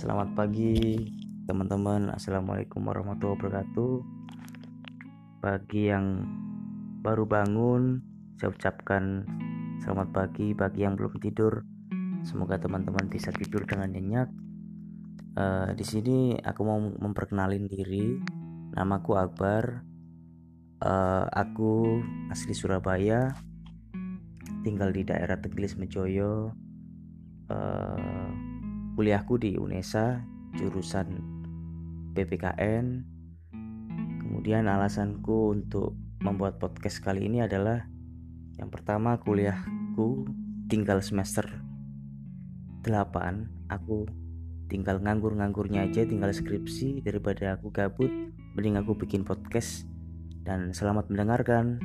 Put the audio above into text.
Selamat pagi teman-teman. Assalamualaikum warahmatullahi wabarakatuh. Bagi yang baru bangun Saya ucapkan selamat pagi Bagi yang belum tidur. Semoga teman-teman bisa tidur dengan nyenyak. Uh, Di sini aku mau memperkenalin diri. Namaku Akbar. Uh, Aku asli Surabaya Tinggal di daerah Tegelis Mejoyo. Uh, kuliahku di UNESA jurusan PPKN kemudian alasanku untuk membuat podcast kali ini adalah yang pertama kuliahku tinggal semester 8 aku tinggal nganggur-nganggurnya aja tinggal skripsi daripada aku gabut mending aku bikin podcast dan selamat mendengarkan